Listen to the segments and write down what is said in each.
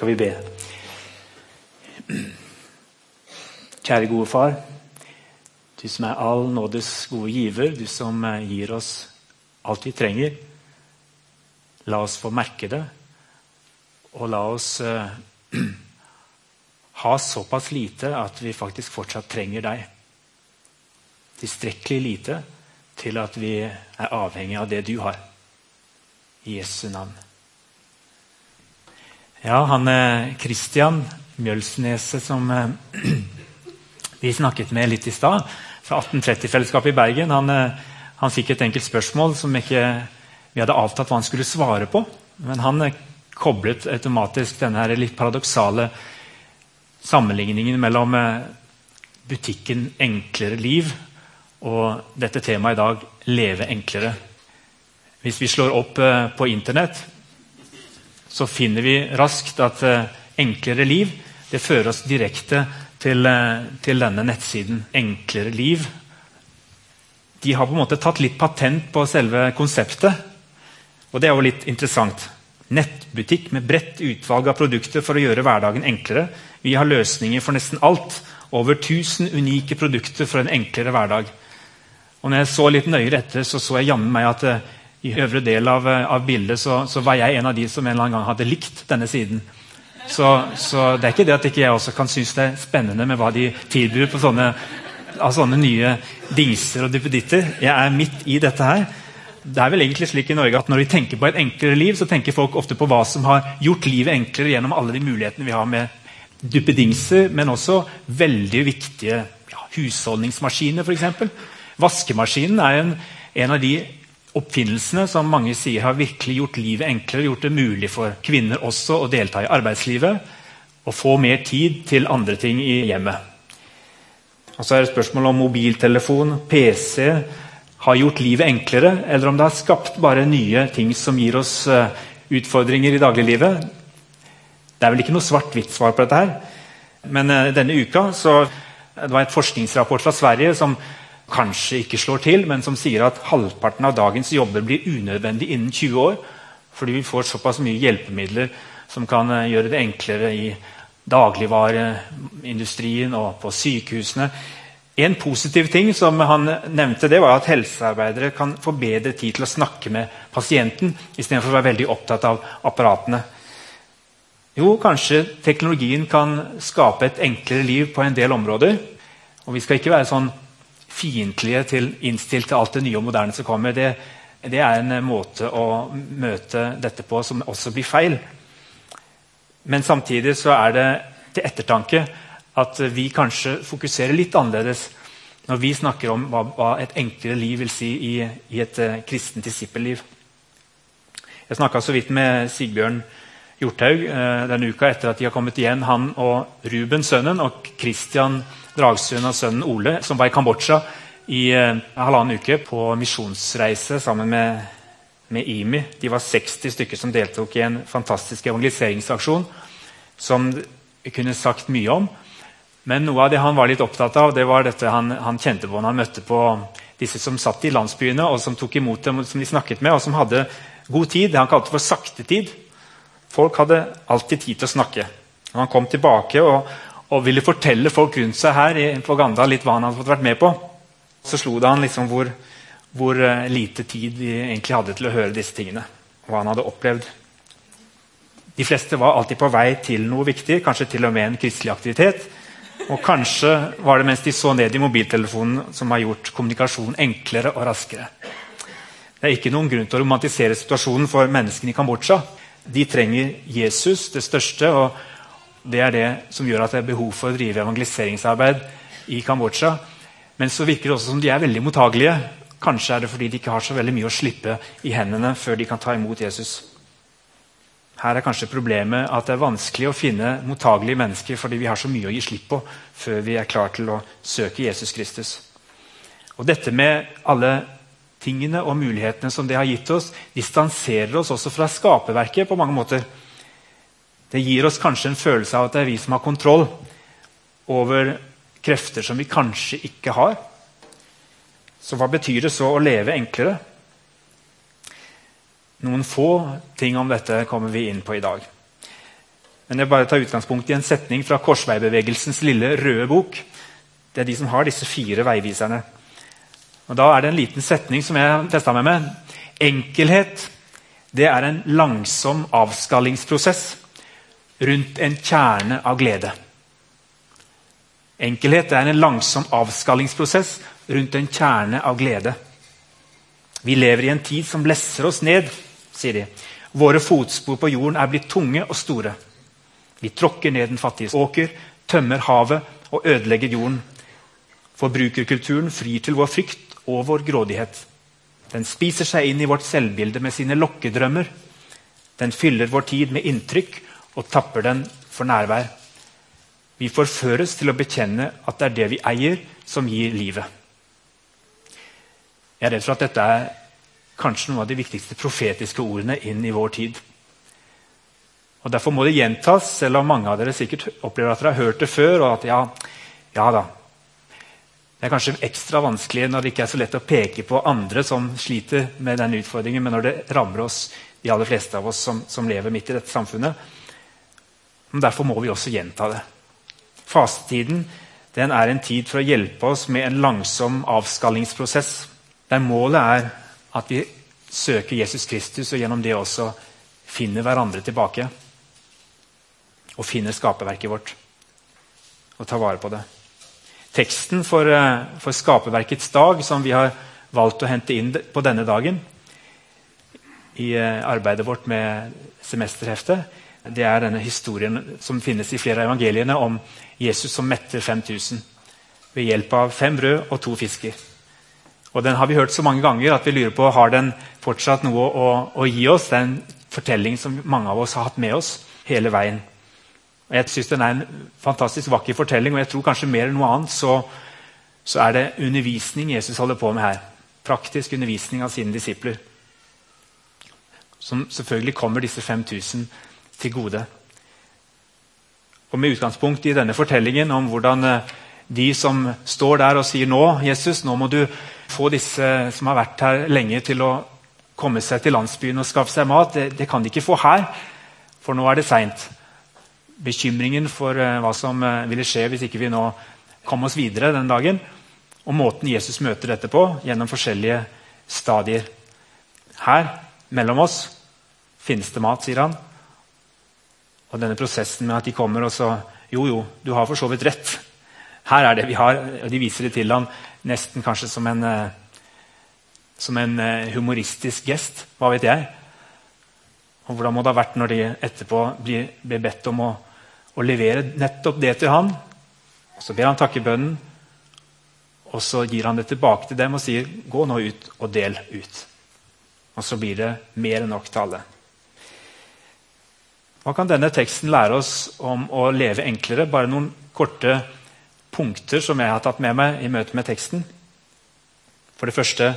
skal vi be. Kjære gode far. Du som er all nådes gode giver, du som eh, gir oss alt vi trenger. La oss få merke det, og la oss uh, ha såpass lite at vi faktisk fortsatt trenger deg. Tilstrekkelig lite til at vi er avhengig av det du har. I Jesu navn. Ja, han Kristian Christian Mjølsneset som eh, vi snakket med litt i stad, fra 1830-fellesskapet i Bergen, han, eh, han, fikk et enkelt spørsmål som ikke vi hadde avtalt hva han skulle svare på. Men han eh, koblet automatisk denne litt paradoksale sammenligningen mellom butikken 'Enklere liv' og dette temaet i dag 'Leve enklere'. Hvis vi slår opp på Internett, så finner vi raskt at enklere liv det fører oss direkte til, eh, til denne nettsiden Enklere liv. De har på en måte tatt litt patent på selve konseptet. Og det er jo litt interessant. Nettbutikk med bredt utvalg av produkter for å gjøre hverdagen enklere. Vi har løsninger for nesten alt. Over 1000 unike produkter for en enklere hverdag. Og når jeg så litt nøyere etter, så så jeg jammen meg at uh, i øvre del av, uh, av bildet så, så, var jeg en av de som en eller annen gang hadde likt denne siden. Så, så, det er ikke det at ikke jeg også kan synes det er spennende med hva de tilbyr på sånne, av sånne nye dingser og duppeditter. Jeg er midt i dette her. Det er vel egentlig slik i Norge at Når vi tenker på et enklere liv, så tenker folk ofte på hva som har gjort livet enklere gjennom alle de mulighetene vi har med duppedingser, men også veldig viktige ja, husholdningsmaskiner, f.eks. Vaskemaskinen er en, en av de oppfinnelsene som mange sier har virkelig gjort livet enklere, gjort det mulig for kvinner også å delta i arbeidslivet og få mer tid til andre ting i hjemmet. Og så er det spørsmål om mobiltelefon, PC har gjort livet enklere, eller om det har skapt bare nye ting som gir oss eh, utfordringer i dagliglivet. Det er vel ikke noe svart-hvitt svar på dette. her. Men uh, denne uka så, det var et forskningsrapport fra Sverige som kanskje ikke slår til, men som sier at halvparten av dagens jobber blir unødvendig innen 20 år. Fordi vi får såpass mye hjelpemidler som kan eh, gjøre det enklere i dagligvareindustrien og på sykehusene. En positiv ting som han nevnte, det var at helsearbeidere kan få bedre tid til å snakke med pasienten istedenfor å være veldig opptatt av apparatene. Jo, kanskje teknologien kan skape et enklere liv på en del områder. Og vi skal ikke være sånn fiendtlige til, innstilt til alt det nye og moderne som kommer. Det, det, er en måte å møte dette på som også blir feil. Men samtidig så er det til ettertanke at vi kanskje fokuserer litt annerledes når vi snakker om hva, hva et enklere liv vil si i, i et uh, kristent disippelliv. Jeg snakka så vidt med Sigbjørn Hjorthaug uh, denne uka etter at de har kommet igjen, han og Ruben, sønnen, og Christian Dragsund og sønnen Ole, som var i Kambodsja i eh, halvannen uke på misjonsreise sammen med, med, IMI. De var 60 stykker som deltok i en fantastisk evangeliseringsaksjon som vi kunne sagt mye om. Men noe av det han var litt opptatt av, det var dette han, han kjente på når han møtte på disse som satt i landsbyene og som tok imot dem, som de snakket med, og som hadde god tid. Det han kalte for saktetid. Folk hadde alltid tid til å snakke. Og han kom tilbake og, og ville fortelle folk rundt seg her i propaganda litt hva han hadde fått vært med på. Så slo det han liksom hvor, hvor uh, lite tid de egentlig hadde til å høre disse tingene. Hva han hadde opplevd. De fleste var alltid på vei til noe viktig, kanskje til og med en kristelig aktivitet. Og kanskje var det mens de så ned i mobiltelefonen som har gjort kommunikasjon enklere og raskere. Det er ikke noen grunn til å romantisere situasjonen for menneskene i Kambodsja. De trenger Jesus, det største, og det er det som gjør at det er behov for å drive evangeliseringsarbeid i Kambodsja. Men så virker det også som de er veldig mottagelige. Kanskje er det fordi de ikke har så veldig mye å slippe i hendene før de kan ta imot Jesus. Her er kanskje problemet at det er vanskelig å finne mottagelige mennesker fordi vi har så mye å gi slipp på før vi er klar til å søke Jesus Kristus. Og Dette med alle tingene og mulighetene som det har gitt oss, distanserer oss også fra skaperverket på mange måter. Det gir oss kanskje en følelse av at det er vi som har kontroll over krefter som vi kanskje ikke har. Så hva betyr det så å leve enklere? Noen få ting om dette kommer vi inn på i dag. Men jeg bare tar utgangspunkt i en setning fra korsveibevegelsens lille røde bok. Det er de som har disse fire veiviserne. Og Da er det en liten setning som jeg festa meg med. Enkelhet det er en langsom avskallingsprosess rundt en kjerne av glede. Enkelhet er en langsom avskallingsprosess rundt en kjerne av glede. Vi lever i en tid som lesser oss ned, sier de. Våre fotspor på jorden er blitt tunge og store. Vi tråkker ned den fattiges åker, tømmer havet og ødelegger jorden. Forbrukerkulturen frir til vår frykt og vår grådighet. Den spiser seg inn i vårt selvbilde med sine lokkedrømmer. Den fyller vår tid med inntrykk og tapper den for nærvær. Vi forføres til å bekjenne at det er det vi eier, som gir livet. Jeg er redd for at dette er kanskje noen av de viktigste profetiske ordene inn i vår tid. Og Derfor må det gjentas, selv om mange av dere sikkert opplever at dere har hørt det før. og at ja, ja da. Det er kanskje ekstra vanskelig når det ikke er så lett å peke på andre som sliter med den utfordringen, men når det rammer oss, de aller fleste av oss som, som lever midt i dette samfunnet. Men Derfor må vi også gjenta det. Fastetiden den er en tid for å hjelpe oss med en langsom avskallingsprosess. Der målet er at vi søker Jesus Kristus og gjennom det også finner hverandre tilbake og finner skaperverket vårt og tar vare på det. Teksten for, eh, for skaperverkets dag, som vi har valgt å hente inn på denne dagen i eh, arbeidet vårt med semesterheftet, det er denne historien som finnes i flere av evangeliene om Jesus som metter 5000 ved hjelp av fem brød og to fisker. Og Den har vi hørt så mange ganger at vi lurer på har den fortsatt noe å, å gi oss. Det er en fortelling som mange av oss har hatt med oss hele veien. Og jeg synes Den er en fantastisk vakker fortelling, og jeg tror kanskje mer enn noe annet så, så er det undervisning Jesus holder på med her. Praktisk undervisning av sine disipler. Som selvfølgelig kommer disse 5000 til gode. Og Med utgangspunkt i denne fortellingen om hvordan eh, de som står der og sier nå, Jesus, nå må du få disse som har vært her lenge, til å komme seg til landsbyen og skaffe seg mat, det, det kan de ikke få her, for nå er det seint bekymringen for uh, hva som uh, ville skje hvis ikke vi nå kom oss videre den dagen. Og måten Jesus møter dette på, gjennom forskjellige stadier. Her, mellom oss, finnes det mat, sier han. Og denne prosessen med at de kommer og så Jo, jo, du har for så vidt rett. Her er det vi har. Og de viser det til ham nesten kanskje som en, uh, som en humoristisk gest. Hva vet jeg? Og Hvordan må det ha vært når de etterpå blir, blir bedt om å å, levere nettopp det til ham. Og Så ber han takke bønnen, og så gir han det tilbake til dem og sier, 'Gå nå ut og del ut.' Og så blir det mer enn nok til alle. Hva kan denne teksten lære oss om å leve enklere? Bare noen korte punkter som jeg har tatt med meg i møte med teksten. For det første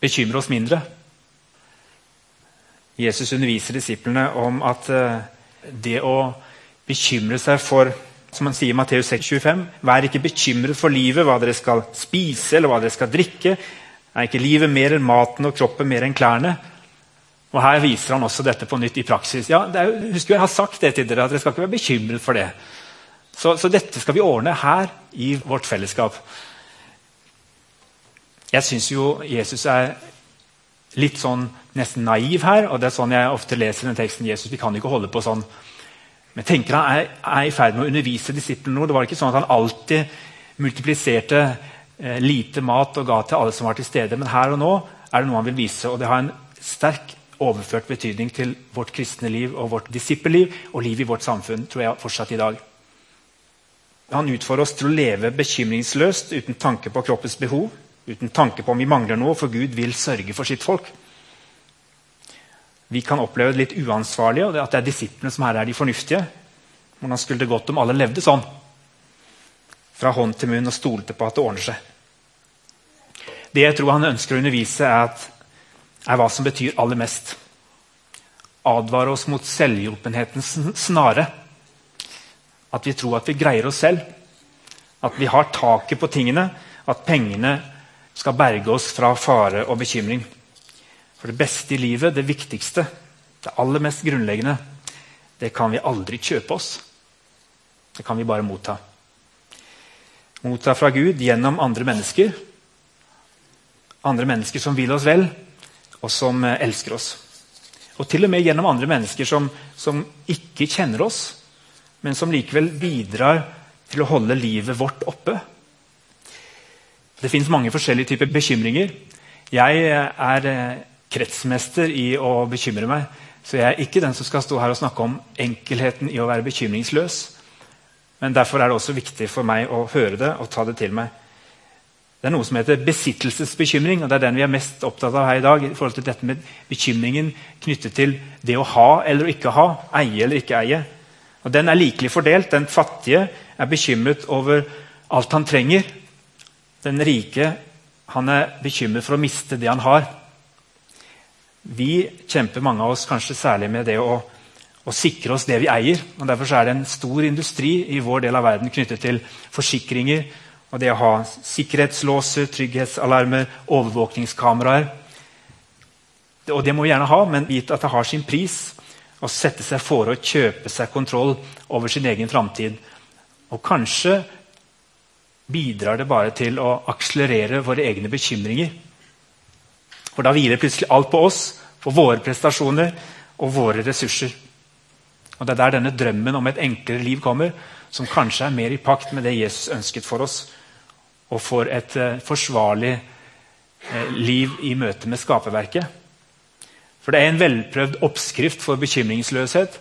bekymre oss mindre. Jesus underviser disiplene om at eh, det å bekymre seg for som han sier i Matteus 6,25.: Vær ikke bekymret for livet, hva dere skal spise eller hva dere skal drikke. Er ikke livet mer enn maten og kroppen mer enn klærne? Og Her viser han også dette på nytt i praksis. Ja, er, husker Jeg har sagt det til dere, at dere skal ikke være bekymret for det. Så, så dette skal vi ordne her i vårt fellesskap. Jeg syns jo Jesus er litt sånn nesten naiv her. og det er sånn jeg ofte leser den teksten. Jesus, vi kan ikke holde på sånn men tenker han er, er, i ferd med å undervise disiplene noe. Det var ikke sånn at han alltid multipliserte eh, lite mat og ga til alle som var til stede. Men her og nå er det noe han vil vise, og det har en sterk overført betydning til vårt kristne liv og vårt disippelliv og liv i vårt samfunn tror jeg fortsatt i dag. Han utfordrer oss til å leve bekymringsløst uten tanke på kroppens behov, uten tanke på om vi mangler noe, for Gud vil sørge for sitt folk vi kan oppleve det litt uansvarlige, og at det er disiplene som her er de fornuftige. Hvordan skulle det gått om alle levde sånn? Fra hånd til munn og stolte på at det ordner seg. Det jeg tror han ønsker å undervise, er, at, er hva som betyr aller mest. Advare oss mot selvhjulpenhetens snare. At vi tror at vi greier oss selv. At vi har taket på tingene. At pengene skal berge oss fra fare og bekymring. For det beste i livet, det viktigste, det aller mest grunnleggende, det kan vi aldri kjøpe oss. Det kan vi bare motta. Motta fra Gud gjennom andre mennesker. Andre mennesker som vil oss vel, og som eh, elsker oss. Og til og med gjennom andre mennesker som, som ikke kjenner oss, men som likevel bidrar til å holde livet vårt oppe. Det fins mange forskjellige typer bekymringer. Jeg er eh, kretsmester i å bekymre meg. Så jeg er ikke den som skal stå her og snakke om enkelheten i å være bekymringsløs. Men derfor er det også viktig for meg å høre det og ta det til meg. Det er noe som heter besittelsesbekymring, og det er den vi er mest opptatt av her i dag. i forhold til dette med Bekymringen knyttet til det å ha eller ikke ha, eie eller ikke eie. Og Den er likelig fordelt. Den fattige er bekymret over alt han trenger. Den rike han er bekymret for å miste det han har. Vi kjemper mange av oss kanskje særlig med det å, å sikre oss det vi eier. og Derfor er det en stor industri i vår del av verden knyttet til forsikringer og det å ha sikkerhetslåser, trygghetsalarmer, overvåkningskameraer. Og det må vi gjerne ha, men vite at det har sin pris å sette seg for å kjøpe seg kontroll over sin egen framtid. Og kanskje bidrar det bare til å akselerere våre egne bekymringer. For da hviler plutselig alt på oss, på våre prestasjoner og våre ressurser. Og Det er der denne drømmen om et enklere liv kommer, som kanskje er mer i pakt med det Jesus ønsket for oss, og for et uh, forsvarlig uh, liv i møte med skaperverket. For det er en velprøvd oppskrift for bekymringsløshet,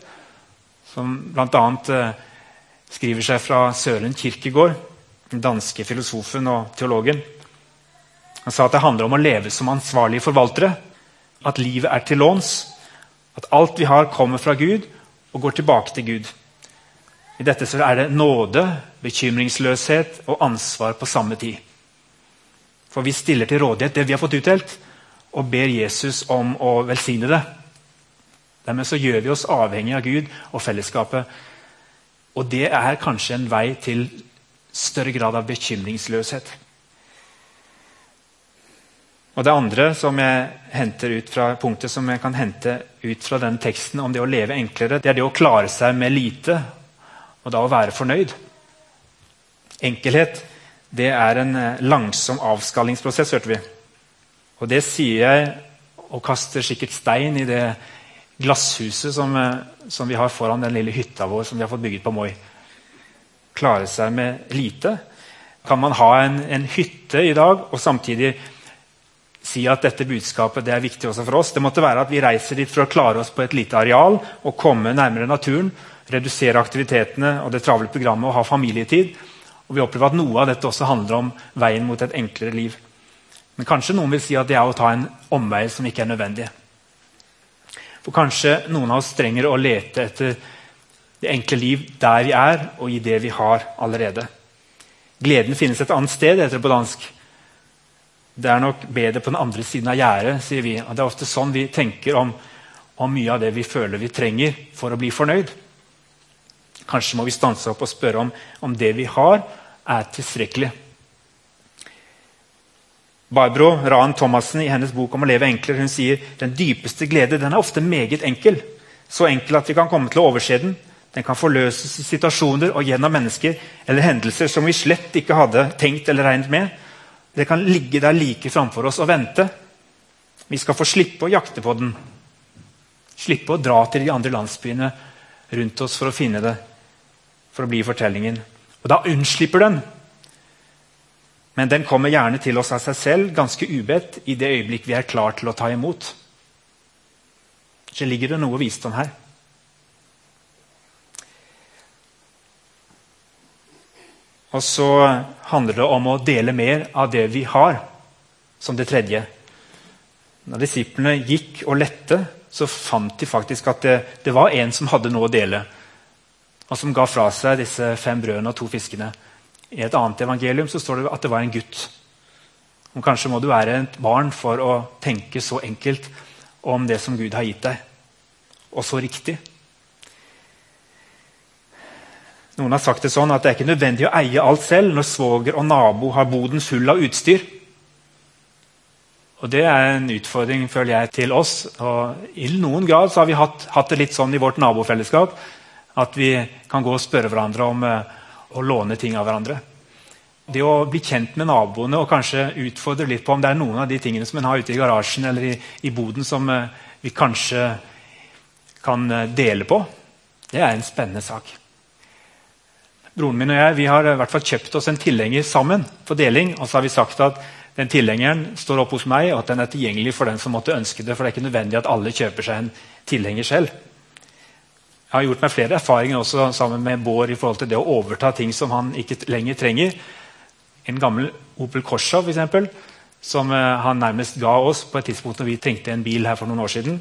som bl.a. Uh, skriver seg fra Søren Kirkegård, den danske filosofen og teologen. Han sa at det handler om å leve som ansvarlige forvaltere. At livet er til låns. At alt vi har, kommer fra Gud og går tilbake til Gud. I dette så er det nåde, bekymringsløshet og ansvar på samme tid. For vi stiller til rådighet det vi har fått utdelt, og ber Jesus om å velsigne det. Dermed så gjør vi oss avhengig av Gud og fellesskapet. Og det er kanskje en vei til større grad av bekymringsløshet. Og Det andre som jeg henter ut fra punktet som jeg kan hente ut fra denne teksten om det å leve enklere, det er det å klare seg med lite, og da å være fornøyd. Enkelhet det er en eh, langsom avskallingsprosess, hørte vi. Og det sier jeg og kaster sikkert stein i det glasshuset som, eh, som vi har foran den lille hytta vår som vi har fått bygget på Moi. Klare seg med lite. Kan man ha en, en hytte i dag og samtidig si at dette budskapet det er viktig også for oss. Det måtte være at vi reiser dit for å klare oss på et lite areal og komme nærmere naturen. Redusere aktivitetene og det travle programmet og ha familietid. Og Vi opplever at noe av dette også handler om veien mot et enklere liv. Men kanskje noen vil si at det er å ta en omvei som ikke er nødvendig. For kanskje noen av oss trenger å lete etter det enkle liv der vi er, og i det vi har allerede. Gleden finnes et annet sted, heter det på dansk. Det er nok bedre på den andre siden av gjerdet, sier vi. Og det er ofte sånn vi tenker om, om, mye av det vi føler vi trenger for å bli fornøyd. Kanskje må vi stanse opp og spørre om, om det vi har, er tilstrekkelig. Barbro Ran Thomassen i hennes bok om å leve enklere hun sier den dypeste glede den er ofte meget enkel. Så enkel at vi kan komme til å overse den. Den kan forløses i situasjoner og gjennom mennesker eller hendelser som vi slett ikke hadde tenkt eller regnet med. Det kan ligge der like framfor oss og vente. Vi skal få slippe å jakte på den. Slippe å dra til de andre landsbyene rundt oss for å finne det. For å bli fortellingen. Og da unnslipper den. Men den kommer gjerne til oss av seg selv, ganske ubedt, i det øyeblikk vi er klar til å ta imot. Så ligger det noe visdom her. Og så handler det om å dele mer av det vi har, som det tredje. Når disiplene gikk og lette, så fant de faktisk at det, det var en som hadde noe å dele, og som ga fra seg disse fem brødene og to fiskene. I et annet evangelium så står det at det var en gutt. Og kanskje må du være et barn for å tenke så enkelt om det som Gud har gitt deg, og så riktig. Noen har sagt det sånn at det er ikke nødvendig å eie alt selv når svoger og nabo har boden full av utstyr. Og Det er en utfordring føler jeg, til oss. Og I noen grad har vi hatt, hatt, det litt sånn i vårt nabofellesskap at vi kan gå og spørre hverandre om uh, å låne ting av hverandre. Det å bli kjent med naboene og kanskje utfordre litt på om det er noen av de tingene som en har ute i garasjen eller i, i boden som uh, vi kanskje kan uh, dele på, det er en spennende sak. Broren min og jeg har i hvert fall kjøpt oss en tilhenger sammen for deling. Og så har vi sagt at den tilhengeren står opp hos meg, og at den er tilgjengelig for den som måtte ønske det. For det er ikke nødvendig at alle kjøper seg en tilhenger selv. Jeg har gjort meg flere erfaringer også sammen med Bård i forhold til det å overta ting som han ikke lenger trenger. En gammel Opel Corsa eksempel, som uh, han nærmest ga oss på et tidspunkt når vi trengte en bil her for noen år siden.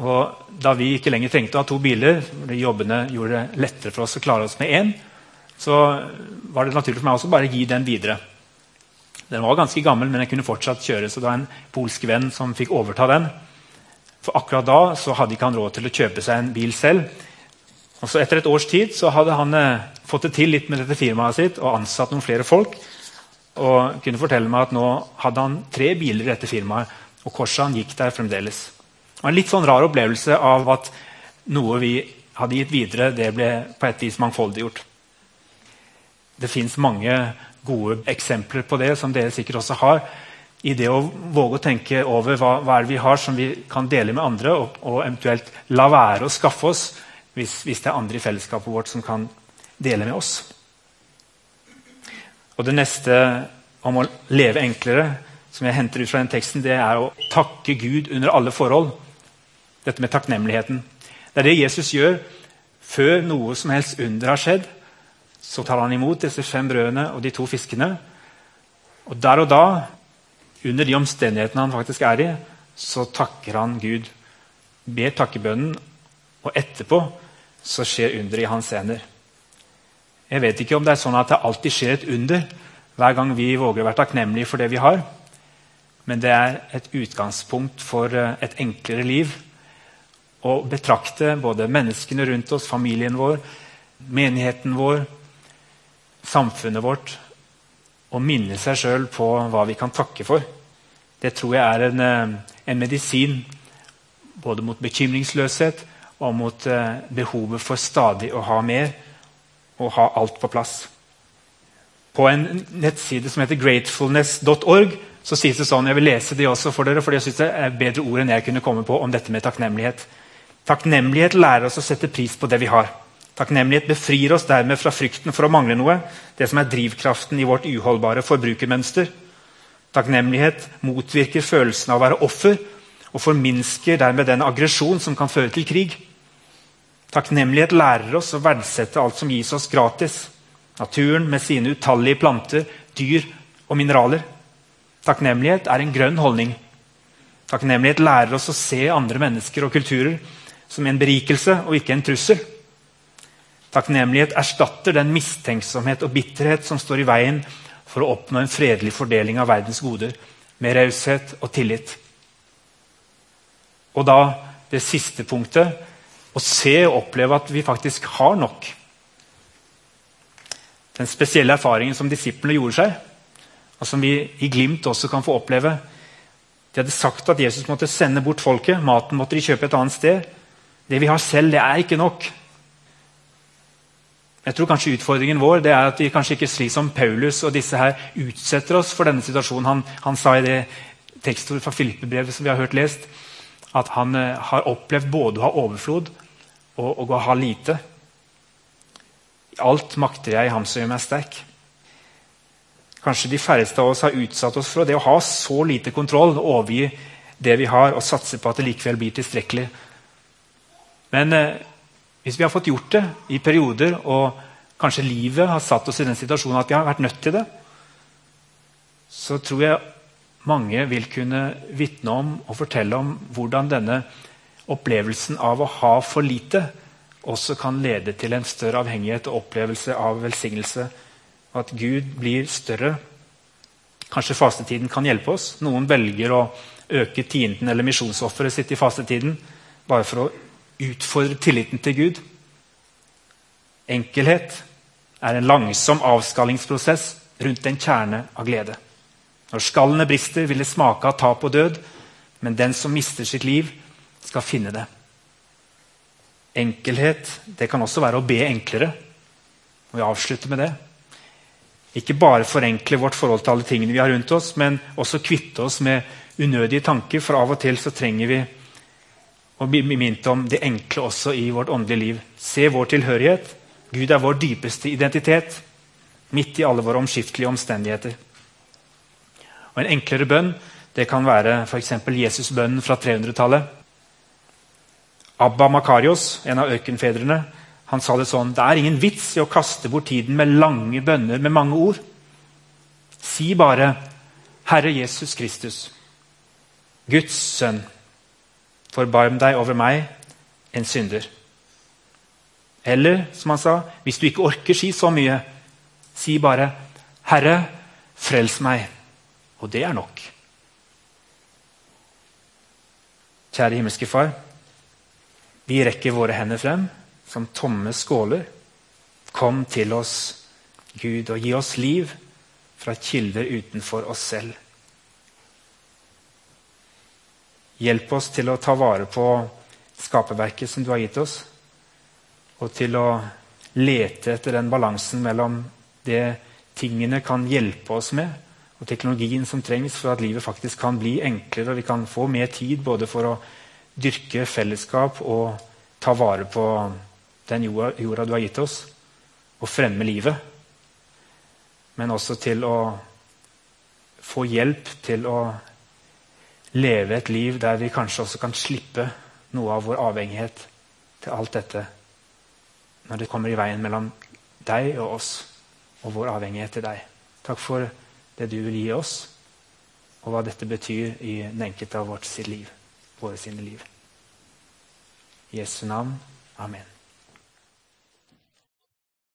Og da vi ikke lenger trengte å ha to biler, de jobbene gjorde det lettere for oss å klare oss med én, så var det naturlig for meg også bare å gi den videre. Den var ganske gammel, men den kunne fortsatt kjøre, så det var en polsk venn som fikk overta den. For akkurat da så hadde ikke han råd til å kjøpe seg en bil selv. Og så Etter et års tid så hadde han eh, fått det til litt med dette firmaet sitt og ansatt noen flere folk. Og kunne fortelle meg at nå hadde han tre biler i dette firmaet, og Korsan gikk der fremdeles. Og En litt sånn rar opplevelse av at noe vi hadde gitt videre, det ble på et vis mangfoldiggjort. Det fins mange gode eksempler på det, som dere sikkert også har. I det å våge å tenke over hva, hva vi har som vi kan dele med andre, og, og eventuelt la være å skaffe oss hvis, hvis, det er andre i fellesskapet vårt som kan dele med oss. Og Det neste om å leve enklere, som jeg henter ut fra den teksten, det er å takke Gud under alle forhold. Dette med takknemligheten. Det er det Jesus gjør før noe som helst under har skjedd. Så tar han imot disse fem brødene og de to fiskene. Og der og da, under de omstendighetene han faktisk er i, så takker han Gud. Ber takkebønnen, og etterpå så skjer underet i hans hender. Jeg vet ikke om det er sånn at det alltid skjer et under hver gang vi våger å være takknemlige for det vi har. Men det er et utgangspunkt for eh, et enklere liv å betrakte både menneskene rundt oss, familien vår, menigheten vår, samfunnet vårt, og minne seg sjøl på hva vi kan takke for. Det tror jeg er en, eh, en medisin både mot bekymringsløshet og mot eh, behovet for stadig å ha mer og ha alt på plass. På en nettside som heter gratefulness.org, så sies det sånn Jeg vil lese det også for dere, for jeg synes det er bedre ord enn jeg kunne komme på om dette med takknemlighet. Takknemlighet lærer oss å sette pris på det vi har. Takknemlighet befrir oss dermed fra frykten for å mangle noe, det som er drivkraften i vårt uholdbare forbrukermønster. Takknemlighet motvirker følelsen av å være offer og forminsker dermed den aggresjon som kan føre til krig. Takknemlighet lærer oss å verdsette alt som gis oss gratis. Naturen med sine utallige planter, dyr og mineraler. Takknemlighet er en grønn holdning. Takknemlighet lærer oss å se andre mennesker og kulturer som en berikelse og ikke en trussel. Takknemlighet erstatter den mistenksomhet og bitterhet som står i veien for å oppnå en fredelig fordeling av verdens goder med raushet og tillit. Og da det siste punktet å se og oppleve at vi faktisk har nok. Den spesielle erfaringen som disiplene gjorde seg, og som vi i glimt også kan få oppleve. De hadde sagt at Jesus måtte sende bort folket. Maten måtte de kjøpe et annet sted. Det vi har selv, det er ikke nok. Jeg tror kanskje Utfordringen vår det er at vi kanskje ikke slik som Paulus og disse her utsetter oss for denne situasjonen. Han, han sa i det tekstordet fra Filippebrevet som vi har hørt lest, at han eh, har opplevd både å ha overflod og, og, å ha lite. Alt makter jeg i ham som gjør meg sterk. Kanskje de færreste av oss har utsatt oss for det å ha så lite kontroll, og overgi det vi har, og satse på at det likevel blir tilstrekkelig. Men eh, hvis vi har fått gjort det i perioder, og kanskje livet har satt oss i den situasjonen at vi har vært nødt til det, så tror jeg mange vil kunne vitne om og fortelle om hvordan denne opplevelsen av å ha for lite også kan lede til en større avhengighet og opplevelse av velsignelse. At Gud blir større. Kanskje fastetiden kan hjelpe oss. Noen velger å øke tienden eller misjonsofferet sitt i fastetiden bare for å utfordre tilliten til Gud. Enkelhet er en langsom avskallingsprosess rundt en kjerne av glede. Når skallene brister, vil det smake av tap og død, men den som mister sitt liv, skal finne det. Enkelhet det kan også være å be enklere. Og jeg avslutter med det. Ikke bare forenkle vårt forhold til alle tingene vi har rundt oss, men også kvitte oss med unødige tanker, for av og til så trenger vi å bli minnet om det enkle også i vårt åndelige liv. Se vår tilhørighet. Gud er vår dypeste identitet, midt i alle våre omskiftelige omstendigheter. Og En enklere bønn det kan være f.eks. Jesus-bønnen fra 300-tallet. Abba Makarios, en av ørkenfedrene, han sa det sånn Det er ingen vits i å kaste bort tiden med lange bønner med mange ord. Si bare 'Herre Jesus Kristus, Guds sønn, forbarm deg over meg, en synder'. Eller, som han sa, hvis du ikke orker si så mye, si bare 'Herre, frels meg'. Og det er nok. Kjære himmelske Far. Vi rekker våre hender frem som tomme skåler. Kom til oss, Gud, og gi oss liv fra kilder utenfor oss selv. Hjelp oss til å ta vare på skaperverket som du har gitt oss, og til å lete etter den balansen mellom det tingene kan hjelpe oss med, og teknologien som trengs for at livet faktisk kan bli enklere, og vi kan få mer tid både for å dyrke fellesskap og ta vare på den jorda, jorda, du har gitt oss, og fremme livet. Men også til å få hjelp til å leve et liv der vi kanskje også kan slippe noe av vår avhengighet til alt dette når det kommer i veien mellom deg og oss og vår avhengighet til deg. Takk for det du vil gi oss, og hva dette betyr i den enkelte av vårt sitt liv våre sine liv. I Jesu navn. Amen.